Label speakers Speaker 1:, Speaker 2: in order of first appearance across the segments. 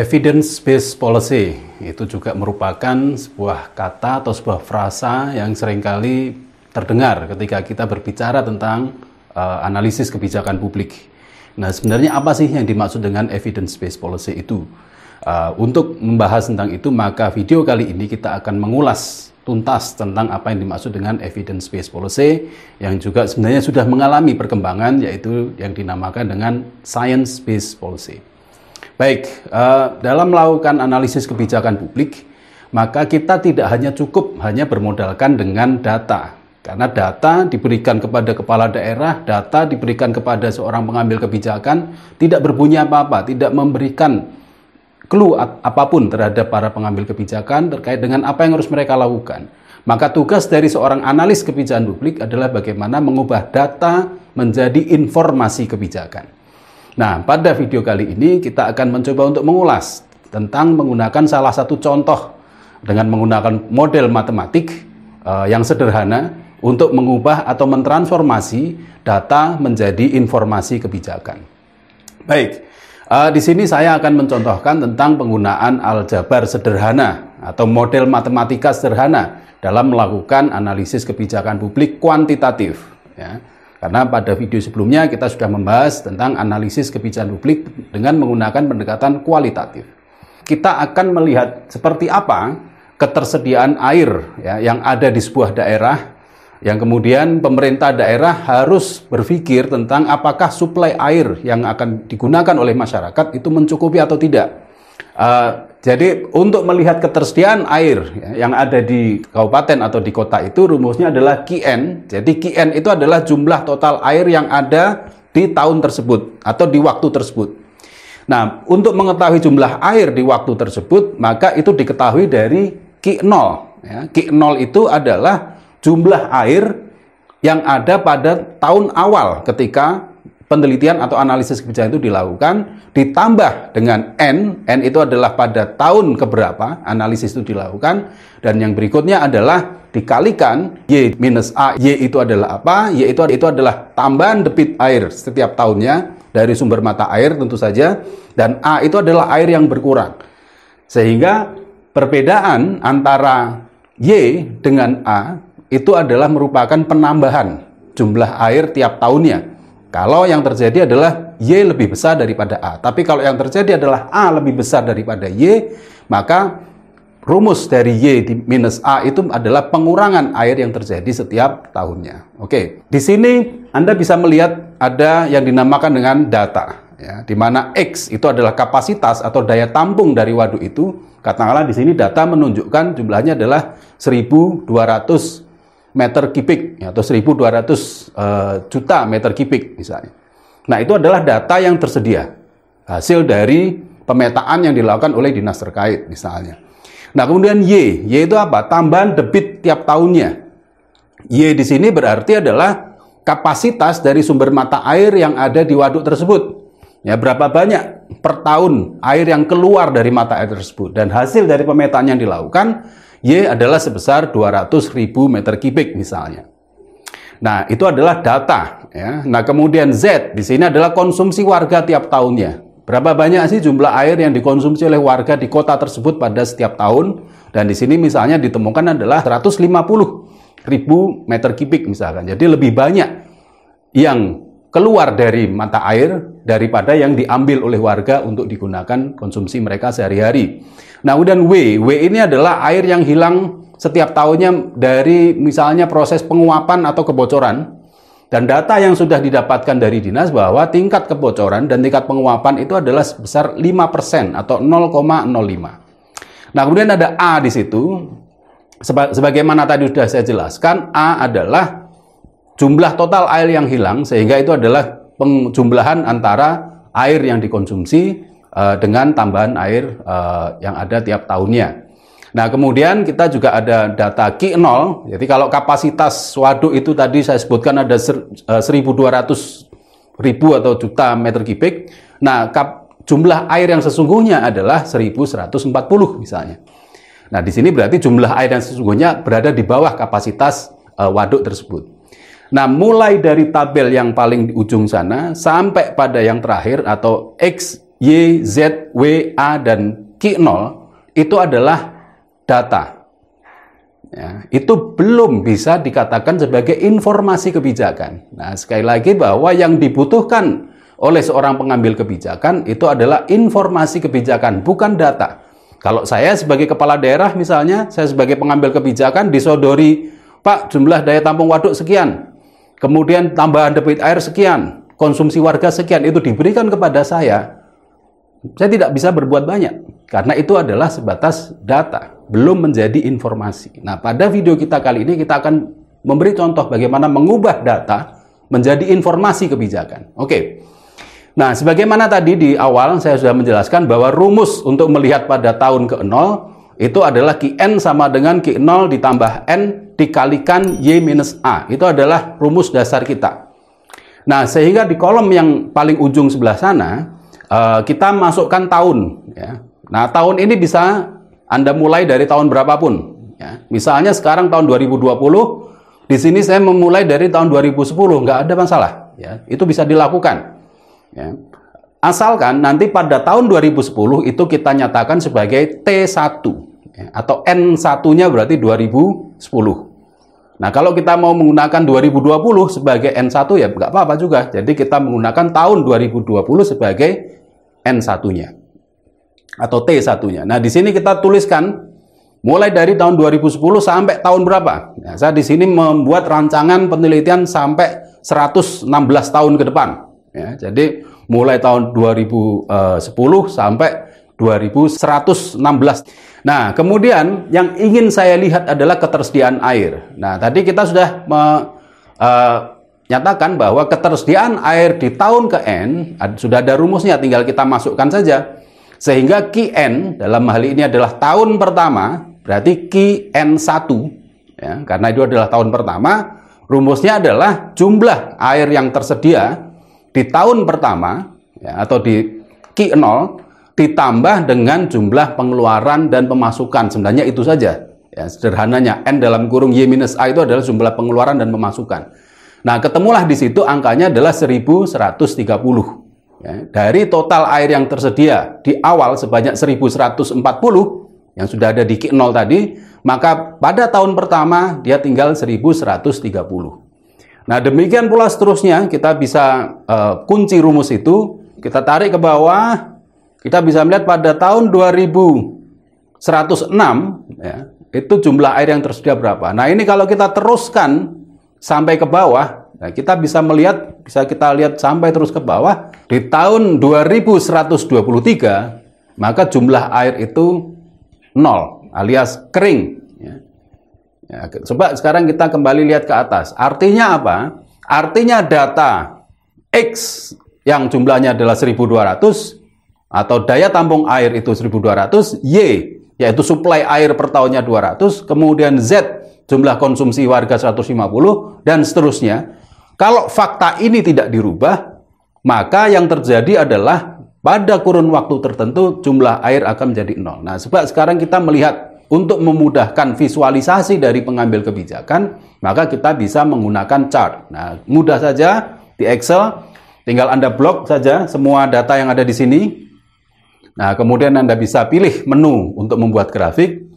Speaker 1: Evidence-based policy itu juga merupakan sebuah kata atau sebuah frasa yang sering kali terdengar ketika kita berbicara tentang uh, analisis kebijakan publik. Nah, sebenarnya apa sih yang dimaksud dengan evidence-based policy itu? Uh, untuk membahas tentang itu, maka video kali ini kita akan mengulas tuntas tentang apa yang dimaksud dengan evidence-based policy yang juga sebenarnya sudah mengalami perkembangan yaitu yang dinamakan dengan science-based policy. Baik, uh, dalam melakukan analisis kebijakan publik, maka kita tidak hanya cukup hanya bermodalkan dengan data. Karena data diberikan kepada kepala daerah, data diberikan kepada seorang pengambil kebijakan, tidak berbunyi apa-apa, tidak memberikan clue apa pun terhadap para pengambil kebijakan terkait dengan apa yang harus mereka lakukan. Maka tugas dari seorang analis kebijakan publik adalah bagaimana mengubah data menjadi informasi kebijakan. Nah, pada video kali ini kita akan mencoba untuk mengulas tentang menggunakan salah satu contoh dengan menggunakan model matematik uh, yang sederhana untuk mengubah atau mentransformasi data menjadi informasi kebijakan. Baik, uh, di sini saya akan mencontohkan tentang penggunaan aljabar sederhana atau model matematika sederhana dalam melakukan analisis kebijakan publik kuantitatif. Ya. Karena pada video sebelumnya kita sudah membahas tentang analisis kebijakan publik dengan menggunakan pendekatan kualitatif. Kita akan melihat seperti apa ketersediaan air ya, yang ada di sebuah daerah yang kemudian pemerintah daerah harus berpikir tentang apakah suplai air yang akan digunakan oleh masyarakat itu mencukupi atau tidak. Uh, jadi untuk melihat ketersediaan air ya, yang ada di kabupaten atau di kota itu rumusnya adalah QN. Jadi QN itu adalah jumlah total air yang ada di tahun tersebut atau di waktu tersebut. Nah, untuk mengetahui jumlah air di waktu tersebut, maka itu diketahui dari Q0. Ya. Q0 itu adalah jumlah air yang ada pada tahun awal ketika penelitian atau analisis kebijakan itu dilakukan ditambah dengan N, N itu adalah pada tahun keberapa analisis itu dilakukan dan yang berikutnya adalah dikalikan Y minus A, Y itu adalah apa? Y itu, itu adalah tambahan debit air setiap tahunnya dari sumber mata air tentu saja dan A itu adalah air yang berkurang. Sehingga perbedaan antara Y dengan A itu adalah merupakan penambahan jumlah air tiap tahunnya. Kalau yang terjadi adalah Y lebih besar daripada A. Tapi kalau yang terjadi adalah A lebih besar daripada Y, maka rumus dari Y di minus A itu adalah pengurangan air yang terjadi setiap tahunnya. Oke, di sini Anda bisa melihat ada yang dinamakan dengan data. Ya, di mana X itu adalah kapasitas atau daya tampung dari waduk itu. Katakanlah di sini data menunjukkan jumlahnya adalah 1200 meter kubik ya, atau 1.200 uh, eh, juta meter kubik misalnya. Nah itu adalah data yang tersedia hasil dari pemetaan yang dilakukan oleh dinas terkait misalnya. Nah kemudian Y, Y itu apa? Tambahan debit tiap tahunnya. Y di sini berarti adalah kapasitas dari sumber mata air yang ada di waduk tersebut. Ya, berapa banyak per tahun air yang keluar dari mata air tersebut dan hasil dari pemetaan yang dilakukan Y adalah sebesar 200 ribu meter kubik misalnya. Nah, itu adalah data. Ya. Nah, kemudian Z di sini adalah konsumsi warga tiap tahunnya. Berapa banyak sih jumlah air yang dikonsumsi oleh warga di kota tersebut pada setiap tahun? Dan di sini misalnya ditemukan adalah 150 ribu meter kubik misalkan. Jadi lebih banyak yang keluar dari mata air daripada yang diambil oleh warga untuk digunakan konsumsi mereka sehari-hari. Nah, kemudian W, W ini adalah air yang hilang setiap tahunnya dari misalnya proses penguapan atau kebocoran. Dan data yang sudah didapatkan dari dinas bahwa tingkat kebocoran dan tingkat penguapan itu adalah sebesar 5% atau 0,05. Nah, kemudian ada A di situ. Sebagaimana tadi sudah saya jelaskan, A adalah jumlah total air yang hilang sehingga itu adalah penjumlahan antara air yang dikonsumsi uh, dengan tambahan air uh, yang ada tiap tahunnya. Nah, kemudian kita juga ada data Q0. Jadi kalau kapasitas waduk itu tadi saya sebutkan ada 1.200 eh, ribu atau juta meter kubik. Nah, kap, jumlah air yang sesungguhnya adalah 1.140 misalnya. Nah, di sini berarti jumlah air yang sesungguhnya berada di bawah kapasitas uh, waduk tersebut. Nah, mulai dari tabel yang paling di ujung sana sampai pada yang terakhir atau X Y, Z, W, A, dan Q0 itu adalah data. Ya, itu belum bisa dikatakan sebagai informasi kebijakan. Nah, sekali lagi bahwa yang dibutuhkan oleh seorang pengambil kebijakan itu adalah informasi kebijakan, bukan data. Kalau saya sebagai kepala daerah misalnya, saya sebagai pengambil kebijakan disodori, Pak, jumlah daya tampung waduk sekian. Kemudian tambahan debit air sekian, konsumsi warga sekian itu diberikan kepada saya. Saya tidak bisa berbuat banyak karena itu adalah sebatas data belum menjadi informasi. Nah, pada video kita kali ini kita akan memberi contoh bagaimana mengubah data menjadi informasi kebijakan. Oke. Nah, sebagaimana tadi di awal saya sudah menjelaskan bahwa rumus untuk melihat pada tahun ke-0 itu adalah Qn sama dengan Q0 ditambah N dikalikan Y minus A. Itu adalah rumus dasar kita. Nah, sehingga di kolom yang paling ujung sebelah sana, eh, kita masukkan tahun. Ya. Nah, tahun ini bisa anda mulai dari tahun berapapun. Ya. Misalnya sekarang tahun 2020, di sini saya memulai dari tahun 2010, nggak ada masalah. Ya. Itu bisa dilakukan. Ya. Asalkan nanti pada tahun 2010 itu kita nyatakan sebagai T1 ya, atau N1-nya berarti 2010. Nah, kalau kita mau menggunakan 2020 sebagai N1 ya nggak apa-apa juga. Jadi kita menggunakan tahun 2020 sebagai N1-nya atau T satunya. Nah, di sini kita tuliskan mulai dari tahun 2010 sampai tahun berapa. Nah, saya di sini membuat rancangan penelitian sampai 116 tahun ke depan. Ya, jadi mulai tahun 2010 sampai 2116. Nah, kemudian yang ingin saya lihat adalah ketersediaan air. Nah, tadi kita sudah me, uh, nyatakan bahwa ketersediaan air di tahun ke N sudah ada rumusnya, tinggal kita masukkan saja. Sehingga Qn dalam hal ini adalah tahun pertama, berarti Qn1, ya, karena itu adalah tahun pertama, rumusnya adalah jumlah air yang tersedia di tahun pertama, ya, atau di Q0, ditambah dengan jumlah pengeluaran dan pemasukan. Sebenarnya itu saja. Ya, sederhananya, N dalam kurung Y minus A itu adalah jumlah pengeluaran dan pemasukan. Nah, ketemulah di situ angkanya adalah 1130. Ya, dari total air yang tersedia di awal sebanyak 1140 yang sudah ada di Q0 tadi, maka pada tahun pertama dia tinggal 1130. Nah, demikian pula seterusnya kita bisa uh, kunci rumus itu, kita tarik ke bawah, kita bisa melihat pada tahun 2106 ya, itu jumlah air yang tersedia berapa. Nah, ini kalau kita teruskan sampai ke bawah, Nah, kita bisa melihat, bisa kita lihat sampai terus ke bawah, di tahun 2123, maka jumlah air itu nol, alias kering. Ya. Ya, coba sekarang kita kembali lihat ke atas. Artinya apa? Artinya data X yang jumlahnya adalah 1200, atau daya tampung air itu 1200, Y yaitu suplai air per tahunnya 200, kemudian Z jumlah konsumsi warga 150, dan seterusnya kalau fakta ini tidak dirubah, maka yang terjadi adalah pada kurun waktu tertentu jumlah air akan menjadi nol. Nah, sebab sekarang kita melihat untuk memudahkan visualisasi dari pengambil kebijakan, maka kita bisa menggunakan chart. Nah, mudah saja di Excel, tinggal Anda blok saja semua data yang ada di sini. Nah, kemudian Anda bisa pilih menu untuk membuat grafik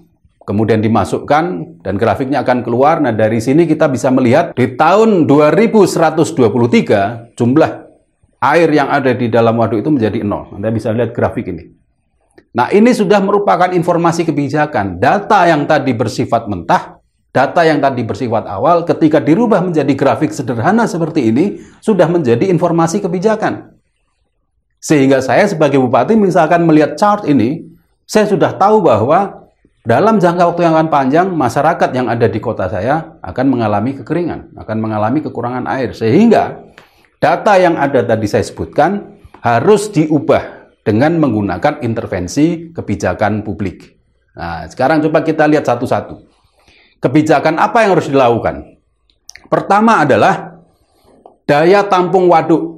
Speaker 1: kemudian dimasukkan dan grafiknya akan keluar. Nah, dari sini kita bisa melihat di tahun 2123 jumlah air yang ada di dalam waduk itu menjadi nol. Anda bisa lihat grafik ini. Nah, ini sudah merupakan informasi kebijakan. Data yang tadi bersifat mentah, data yang tadi bersifat awal, ketika dirubah menjadi grafik sederhana seperti ini, sudah menjadi informasi kebijakan. Sehingga saya sebagai bupati misalkan melihat chart ini, saya sudah tahu bahwa dalam jangka waktu yang akan panjang, masyarakat yang ada di kota saya akan mengalami kekeringan, akan mengalami kekurangan air. Sehingga data yang ada tadi saya sebutkan harus diubah dengan menggunakan intervensi kebijakan publik. Nah, sekarang coba kita lihat satu-satu. Kebijakan apa yang harus dilakukan? Pertama adalah daya tampung waduk.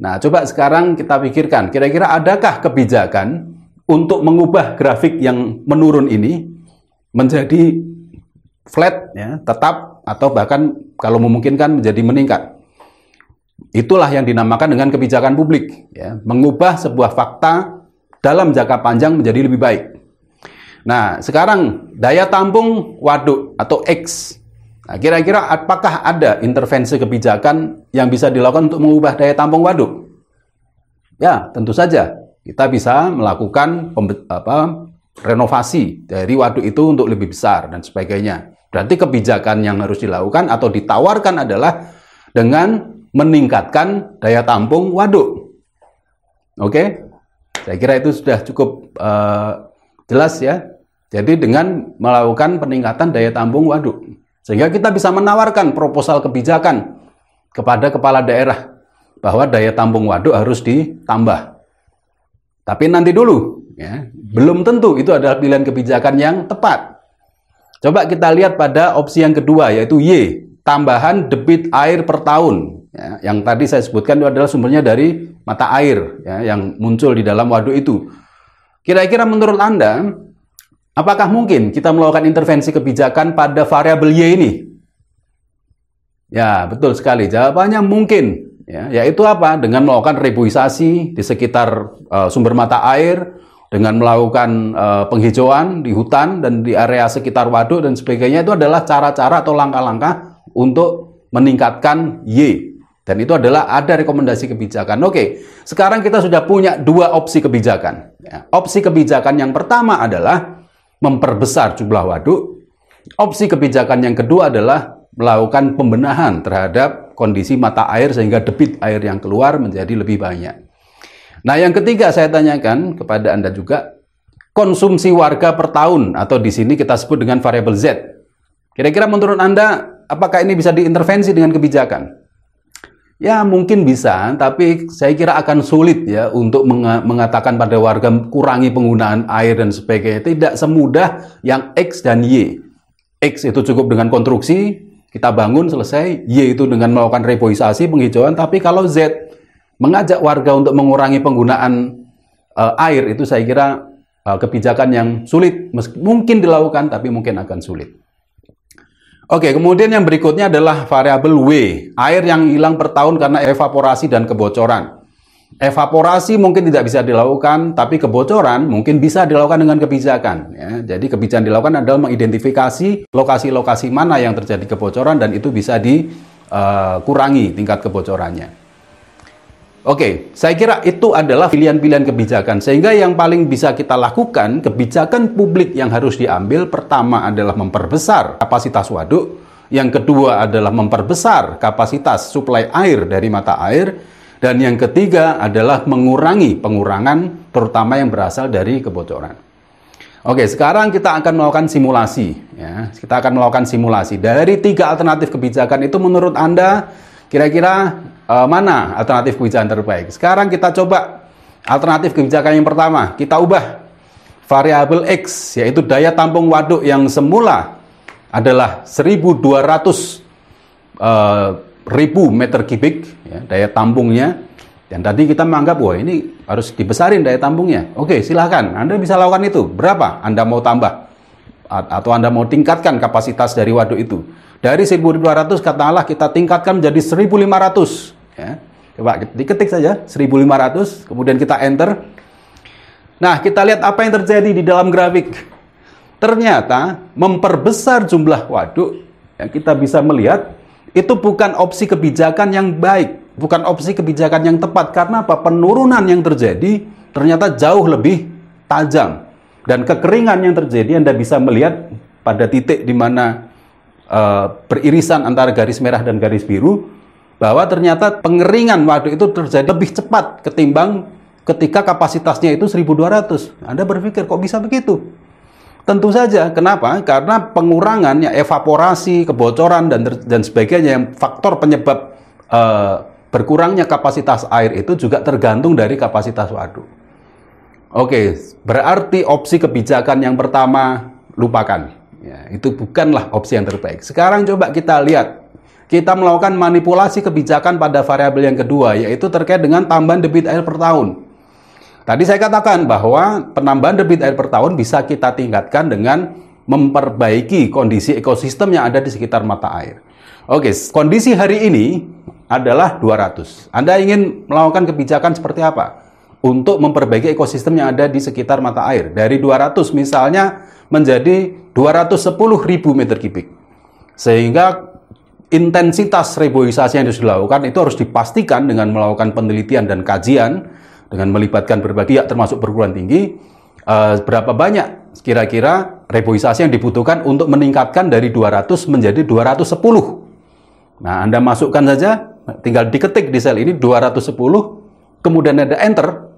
Speaker 1: Nah, coba sekarang kita pikirkan, kira-kira adakah kebijakan untuk mengubah grafik yang menurun ini menjadi flat ya, tetap atau bahkan kalau memungkinkan menjadi meningkat. Itulah yang dinamakan dengan kebijakan publik, ya, mengubah sebuah fakta dalam jangka panjang menjadi lebih baik. Nah, sekarang daya tampung waduk atau X. Nah, kira-kira apakah ada intervensi kebijakan yang bisa dilakukan untuk mengubah daya tampung waduk? Ya, tentu saja. Kita bisa melakukan apa, renovasi dari waduk itu untuk lebih besar dan sebagainya. Berarti kebijakan yang harus dilakukan atau ditawarkan adalah dengan meningkatkan daya tampung waduk. Oke, saya kira itu sudah cukup uh, jelas ya. Jadi dengan melakukan peningkatan daya tampung waduk, sehingga kita bisa menawarkan proposal kebijakan kepada kepala daerah bahwa daya tampung waduk harus ditambah. Tapi nanti dulu, ya, belum tentu itu adalah pilihan kebijakan yang tepat. Coba kita lihat pada opsi yang kedua yaitu Y, tambahan debit air per tahun. Ya, yang tadi saya sebutkan itu adalah sumbernya dari mata air ya, yang muncul di dalam waduk itu. Kira-kira menurut Anda, apakah mungkin kita melakukan intervensi kebijakan pada variabel Y ini? Ya, betul sekali. Jawabannya mungkin. Ya, yaitu apa? Dengan melakukan reboisasi di sekitar uh, sumber mata air, dengan melakukan uh, penghijauan di hutan dan di area sekitar waduk dan sebagainya itu adalah cara-cara atau langkah-langkah untuk meningkatkan Y dan itu adalah ada rekomendasi kebijakan. Oke, sekarang kita sudah punya dua opsi kebijakan. Ya, opsi kebijakan yang pertama adalah memperbesar jumlah waduk. Opsi kebijakan yang kedua adalah melakukan pembenahan terhadap kondisi mata air sehingga debit air yang keluar menjadi lebih banyak. Nah, yang ketiga saya tanyakan kepada Anda juga, konsumsi warga per tahun atau di sini kita sebut dengan variabel Z. Kira-kira menurut Anda, apakah ini bisa diintervensi dengan kebijakan? Ya mungkin bisa, tapi saya kira akan sulit ya untuk mengatakan pada warga kurangi penggunaan air dan sebagainya. Tidak semudah yang X dan Y. X itu cukup dengan konstruksi, kita bangun selesai. Y itu dengan melakukan reboisasi, penghijauan. Tapi kalau Z mengajak warga untuk mengurangi penggunaan uh, air itu saya kira uh, kebijakan yang sulit. Mungkin dilakukan, tapi mungkin akan sulit. Oke, kemudian yang berikutnya adalah variabel W, air yang hilang per tahun karena evaporasi dan kebocoran. Evaporasi mungkin tidak bisa dilakukan, tapi kebocoran mungkin bisa dilakukan dengan kebijakan. Ya. Jadi kebijakan dilakukan adalah mengidentifikasi lokasi-lokasi mana yang terjadi kebocoran dan itu bisa dikurangi uh, tingkat kebocorannya. Oke, saya kira itu adalah pilihan-pilihan kebijakan. Sehingga yang paling bisa kita lakukan, kebijakan publik yang harus diambil pertama adalah memperbesar kapasitas waduk, yang kedua adalah memperbesar kapasitas suplai air dari mata air, dan yang ketiga adalah mengurangi pengurangan terutama yang berasal dari kebocoran. Oke, sekarang kita akan melakukan simulasi. Ya, kita akan melakukan simulasi dari tiga alternatif kebijakan itu. Menurut Anda, kira-kira uh, mana alternatif kebijakan terbaik. Sekarang kita coba alternatif kebijakan yang pertama. Kita ubah variabel X, yaitu daya tampung waduk yang semula adalah 1200 uh, ribu meter kubik ya, daya tampungnya. Dan tadi kita menganggap, wah ini harus dibesarin daya tampungnya. Oke, silahkan. Anda bisa lakukan itu. Berapa Anda mau tambah? Atau Anda mau tingkatkan kapasitas dari waduk itu. Dari 1200 katakanlah kita tingkatkan menjadi 1500. Ya. Coba diketik saja 1500, kemudian kita enter. Nah, kita lihat apa yang terjadi di dalam grafik. Ternyata memperbesar jumlah waduk, ya, kita bisa melihat itu bukan opsi kebijakan yang baik, bukan opsi kebijakan yang tepat. Karena apa? Penurunan yang terjadi ternyata jauh lebih tajam. Dan kekeringan yang terjadi Anda bisa melihat pada titik di mana uh, beririsan antara garis merah dan garis biru bahwa ternyata pengeringan waduk itu terjadi lebih cepat ketimbang ketika kapasitasnya itu 1200. Anda berpikir kok bisa begitu? Tentu saja. Kenapa? Karena pengurangannya evaporasi, kebocoran dan dan sebagainya yang faktor penyebab uh, berkurangnya kapasitas air itu juga tergantung dari kapasitas waduk. Oke, berarti opsi kebijakan yang pertama lupakan. Ya, itu bukanlah opsi yang terbaik. Sekarang coba kita lihat kita melakukan manipulasi kebijakan pada variabel yang kedua, yaitu terkait dengan tambahan debit air per tahun. Tadi saya katakan bahwa penambahan debit air per tahun bisa kita tingkatkan dengan memperbaiki kondisi ekosistem yang ada di sekitar mata air. Oke, kondisi hari ini adalah 200. Anda ingin melakukan kebijakan seperti apa? Untuk memperbaiki ekosistem yang ada di sekitar mata air. Dari 200 misalnya menjadi 210 ribu meter kubik. Sehingga intensitas reboisasi yang harus dilakukan itu harus dipastikan dengan melakukan penelitian dan kajian dengan melibatkan berbagai pihak termasuk perguruan tinggi uh, berapa banyak kira-kira reboisasi yang dibutuhkan untuk meningkatkan dari 200 menjadi 210. Nah, Anda masukkan saja tinggal diketik di sel ini 210 kemudian ada enter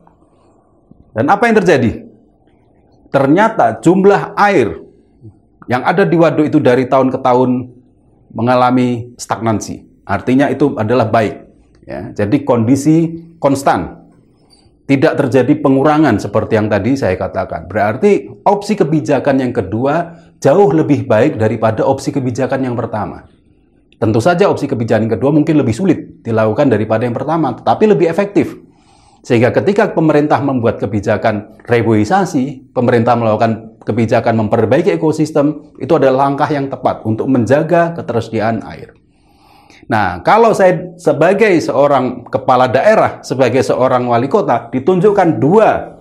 Speaker 1: dan apa yang terjadi? Ternyata jumlah air yang ada di waduk itu dari tahun ke tahun mengalami stagnansi. Artinya itu adalah baik. Ya, jadi kondisi konstan. Tidak terjadi pengurangan seperti yang tadi saya katakan. Berarti opsi kebijakan yang kedua jauh lebih baik daripada opsi kebijakan yang pertama. Tentu saja opsi kebijakan yang kedua mungkin lebih sulit dilakukan daripada yang pertama, tetapi lebih efektif. Sehingga ketika pemerintah membuat kebijakan reboisasi, pemerintah melakukan kebijakan memperbaiki ekosistem, itu adalah langkah yang tepat untuk menjaga ketersediaan air. Nah, kalau saya sebagai seorang kepala daerah, sebagai seorang wali kota, ditunjukkan dua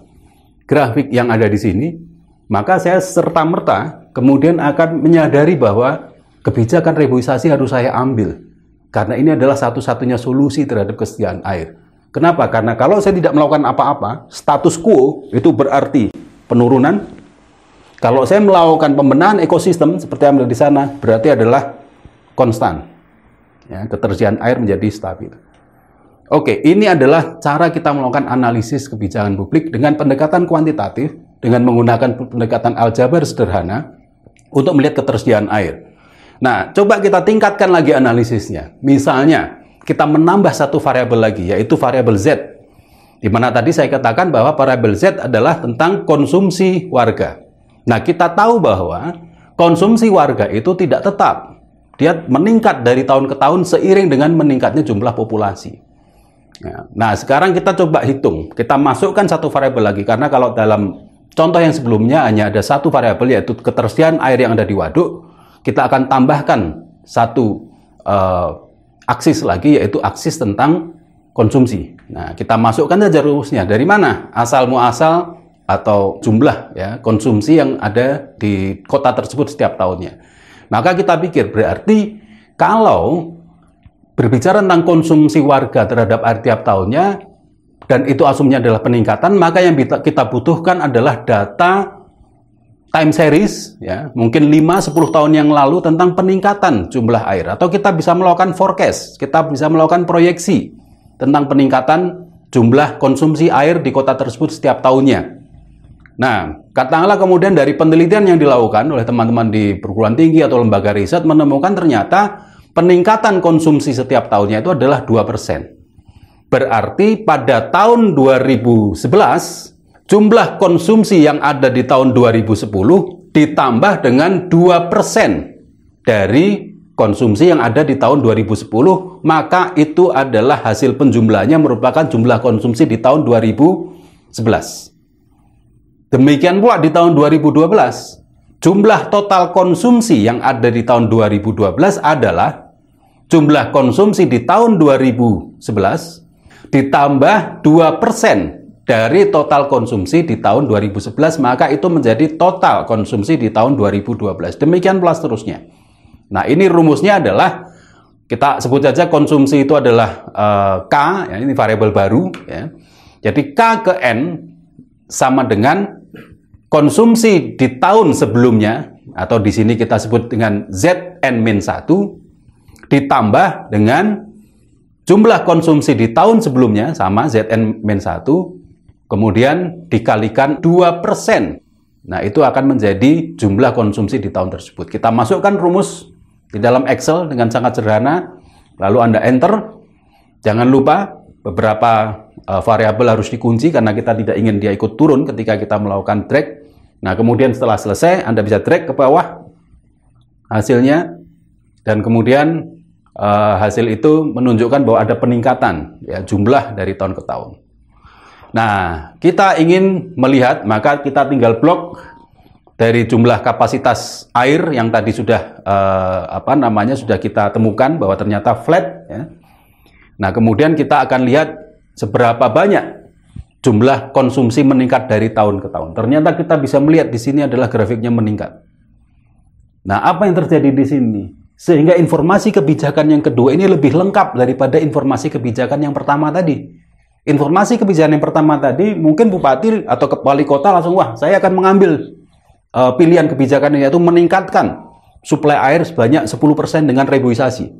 Speaker 1: grafik yang ada di sini, maka saya serta-merta kemudian akan menyadari bahwa kebijakan reboisasi harus saya ambil. Karena ini adalah satu-satunya solusi terhadap kesediaan air. Kenapa? Karena kalau saya tidak melakukan apa-apa, status quo itu berarti penurunan. Kalau saya melakukan pembenahan ekosistem seperti yang ada di sana, berarti adalah konstan. Ya, ketersediaan air menjadi stabil. Oke, ini adalah cara kita melakukan analisis kebijakan publik dengan pendekatan kuantitatif, dengan menggunakan pendekatan aljabar sederhana untuk melihat ketersediaan air. Nah, coba kita tingkatkan lagi analisisnya. Misalnya, kita menambah satu variabel lagi, yaitu variabel Z. Di mana tadi saya katakan bahwa variabel Z adalah tentang konsumsi warga. Nah, kita tahu bahwa konsumsi warga itu tidak tetap. Dia meningkat dari tahun ke tahun seiring dengan meningkatnya jumlah populasi. Ya, nah, sekarang kita coba hitung. Kita masukkan satu variabel lagi, karena kalau dalam contoh yang sebelumnya hanya ada satu variabel, yaitu ketersediaan air yang ada di waduk, kita akan tambahkan satu uh, aksis lagi yaitu aksis tentang konsumsi. Nah, kita masukkan saja rumusnya. Dari mana? Asal muasal atau jumlah ya konsumsi yang ada di kota tersebut setiap tahunnya. Maka kita pikir berarti kalau berbicara tentang konsumsi warga terhadap air tiap tahunnya dan itu asumnya adalah peningkatan, maka yang kita butuhkan adalah data time series ya mungkin 5 10 tahun yang lalu tentang peningkatan jumlah air atau kita bisa melakukan forecast, kita bisa melakukan proyeksi tentang peningkatan jumlah konsumsi air di kota tersebut setiap tahunnya. Nah, katakanlah kemudian dari penelitian yang dilakukan oleh teman-teman di perguruan tinggi atau lembaga riset menemukan ternyata peningkatan konsumsi setiap tahunnya itu adalah 2%. Berarti pada tahun 2011 jumlah konsumsi yang ada di tahun 2010 ditambah dengan 2% dari konsumsi yang ada di tahun 2010, maka itu adalah hasil penjumlahnya merupakan jumlah konsumsi di tahun 2011. Demikian pula di tahun 2012, jumlah total konsumsi yang ada di tahun 2012 adalah jumlah konsumsi di tahun 2011 ditambah 2% dari total konsumsi di tahun 2011 maka itu menjadi total konsumsi di tahun 2012. Demikian pula seterusnya. Nah, ini rumusnya adalah kita sebut saja konsumsi itu adalah uh, K, ya, ini variabel baru ya. Jadi K ke N sama dengan konsumsi di tahun sebelumnya atau di sini kita sebut dengan Zn-1 ditambah dengan jumlah konsumsi di tahun sebelumnya sama Zn-1 kemudian dikalikan 2%. Nah, itu akan menjadi jumlah konsumsi di tahun tersebut. Kita masukkan rumus di dalam Excel dengan sangat sederhana, lalu Anda enter. Jangan lupa beberapa uh, variabel harus dikunci karena kita tidak ingin dia ikut turun ketika kita melakukan drag. Nah, kemudian setelah selesai Anda bisa drag ke bawah hasilnya dan kemudian uh, hasil itu menunjukkan bahwa ada peningkatan ya jumlah dari tahun ke tahun. Nah, kita ingin melihat, maka kita tinggal blok dari jumlah kapasitas air yang tadi sudah uh, apa namanya sudah kita temukan bahwa ternyata flat. Ya. Nah, kemudian kita akan lihat seberapa banyak jumlah konsumsi meningkat dari tahun ke tahun. Ternyata kita bisa melihat di sini adalah grafiknya meningkat. Nah, apa yang terjadi di sini? Sehingga informasi kebijakan yang kedua ini lebih lengkap daripada informasi kebijakan yang pertama tadi. Informasi kebijakan yang pertama tadi, mungkin bupati atau wali kota langsung, wah saya akan mengambil uh, pilihan kebijakan yaitu meningkatkan suplai air sebanyak 10% dengan reboisasi.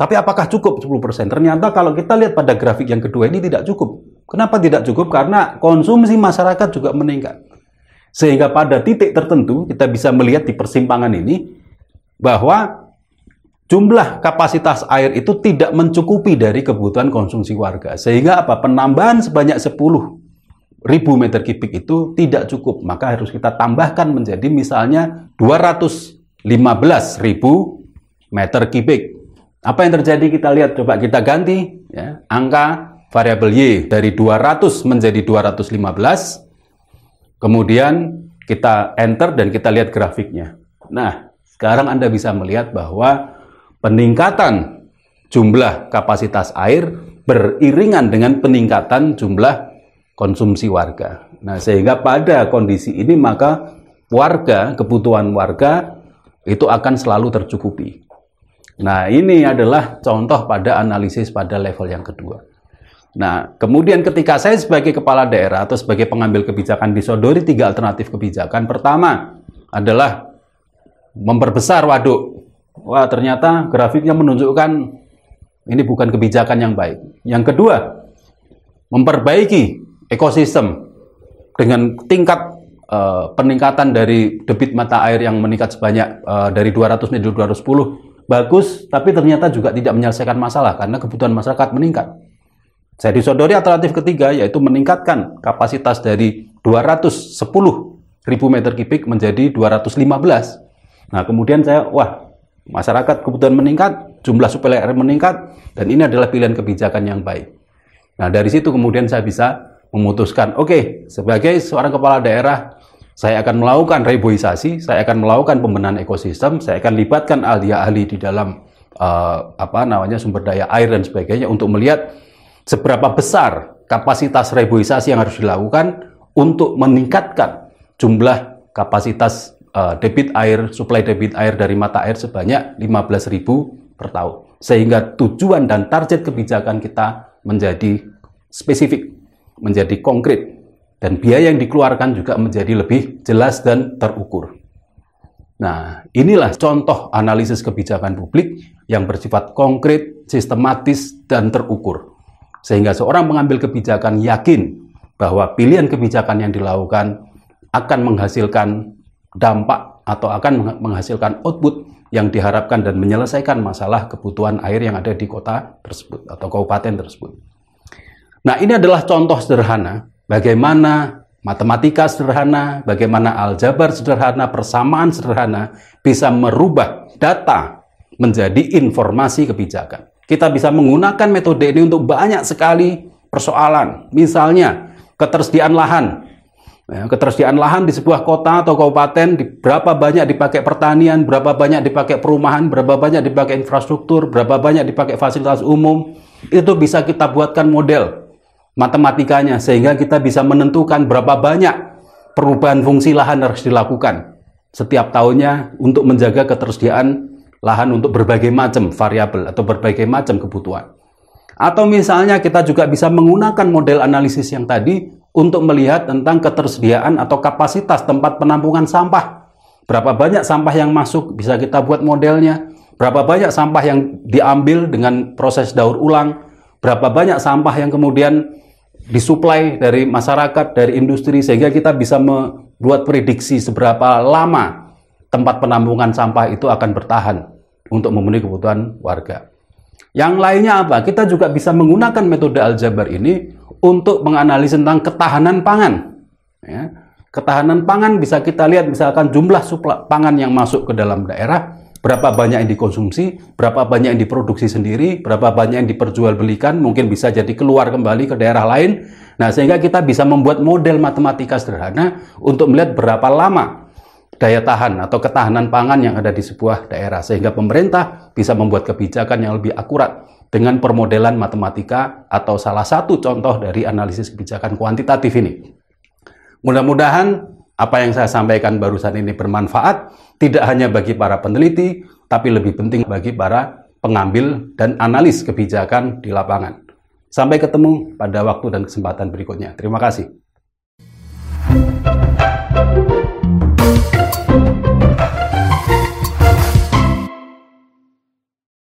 Speaker 1: Tapi apakah cukup 10%? Ternyata kalau kita lihat pada grafik yang kedua ini tidak cukup. Kenapa tidak cukup? Karena konsumsi masyarakat juga meningkat. Sehingga pada titik tertentu kita bisa melihat di persimpangan ini bahwa jumlah kapasitas air itu tidak mencukupi dari kebutuhan konsumsi warga. Sehingga apa? Penambahan sebanyak 10 ribu meter kubik itu tidak cukup. Maka harus kita tambahkan menjadi misalnya 215 ribu meter kubik apa yang terjadi kita lihat coba kita ganti ya, angka variabel y dari 200 menjadi 215. Kemudian kita enter dan kita lihat grafiknya. Nah, sekarang Anda bisa melihat bahwa peningkatan jumlah kapasitas air beriringan dengan peningkatan jumlah konsumsi warga. Nah, sehingga pada kondisi ini maka warga, kebutuhan warga itu akan selalu tercukupi. Nah, ini adalah contoh pada analisis pada level yang kedua. Nah, kemudian ketika saya sebagai kepala daerah atau sebagai pengambil kebijakan disodori tiga alternatif kebijakan. Pertama adalah memperbesar waduk. Wah, ternyata grafiknya menunjukkan ini bukan kebijakan yang baik. Yang kedua, memperbaiki ekosistem dengan tingkat uh, peningkatan dari debit mata air yang meningkat sebanyak uh, dari 200 menjadi 210 bagus, tapi ternyata juga tidak menyelesaikan masalah karena kebutuhan masyarakat meningkat. Saya disodori alternatif ketiga yaitu meningkatkan kapasitas dari 210 ribu meter kubik menjadi 215. Nah kemudian saya, wah masyarakat kebutuhan meningkat, jumlah suplai air meningkat, dan ini adalah pilihan kebijakan yang baik. Nah dari situ kemudian saya bisa memutuskan, oke okay, sebagai seorang kepala daerah saya akan melakukan reboisasi, saya akan melakukan pembenahan ekosistem, saya akan libatkan ahli-ahli di dalam uh, apa namanya sumber daya air dan sebagainya untuk melihat seberapa besar kapasitas reboisasi yang harus dilakukan untuk meningkatkan jumlah kapasitas uh, debit air, suplai debit air dari mata air sebanyak 15.000 per tahun. Sehingga tujuan dan target kebijakan kita menjadi spesifik, menjadi konkret, dan biaya yang dikeluarkan juga menjadi lebih jelas dan terukur. Nah, inilah contoh analisis kebijakan publik yang bersifat konkret, sistematis, dan terukur. Sehingga seorang pengambil kebijakan yakin bahwa pilihan kebijakan yang dilakukan akan menghasilkan dampak atau akan menghasilkan output yang diharapkan dan menyelesaikan masalah kebutuhan air yang ada di kota tersebut atau kabupaten tersebut. Nah, ini adalah contoh sederhana bagaimana matematika sederhana, bagaimana aljabar sederhana, persamaan sederhana bisa merubah data menjadi informasi kebijakan. Kita bisa menggunakan metode ini untuk banyak sekali persoalan. Misalnya, ketersediaan lahan. Ya, ketersediaan lahan di sebuah kota atau kabupaten, di, berapa banyak dipakai pertanian, berapa banyak dipakai perumahan, berapa banyak dipakai infrastruktur, berapa banyak dipakai fasilitas umum, itu bisa kita buatkan model matematikanya sehingga kita bisa menentukan berapa banyak perubahan fungsi lahan harus dilakukan setiap tahunnya untuk menjaga ketersediaan lahan untuk berbagai macam variabel atau berbagai macam kebutuhan. Atau misalnya kita juga bisa menggunakan model analisis yang tadi untuk melihat tentang ketersediaan atau kapasitas tempat penampungan sampah. Berapa banyak sampah yang masuk bisa kita buat modelnya. Berapa banyak sampah yang diambil dengan proses daur ulang. Berapa banyak sampah yang kemudian disuplai dari masyarakat, dari industri, sehingga kita bisa membuat prediksi seberapa lama tempat penampungan sampah itu akan bertahan untuk memenuhi kebutuhan warga. Yang lainnya apa? Kita juga bisa menggunakan metode aljabar ini untuk menganalisis tentang ketahanan pangan. Ya. Ketahanan pangan bisa kita lihat misalkan jumlah suplai pangan yang masuk ke dalam daerah, berapa banyak yang dikonsumsi, berapa banyak yang diproduksi sendiri, berapa banyak yang diperjualbelikan, mungkin bisa jadi keluar kembali ke daerah lain. Nah, sehingga kita bisa membuat model matematika sederhana untuk melihat berapa lama daya tahan atau ketahanan pangan yang ada di sebuah daerah sehingga pemerintah bisa membuat kebijakan yang lebih akurat dengan permodelan matematika atau salah satu contoh dari analisis kebijakan kuantitatif ini. Mudah-mudahan apa yang saya sampaikan barusan ini bermanfaat tidak hanya bagi para peneliti, tapi lebih penting bagi para pengambil dan analis kebijakan di lapangan. Sampai ketemu pada waktu dan kesempatan berikutnya. Terima kasih.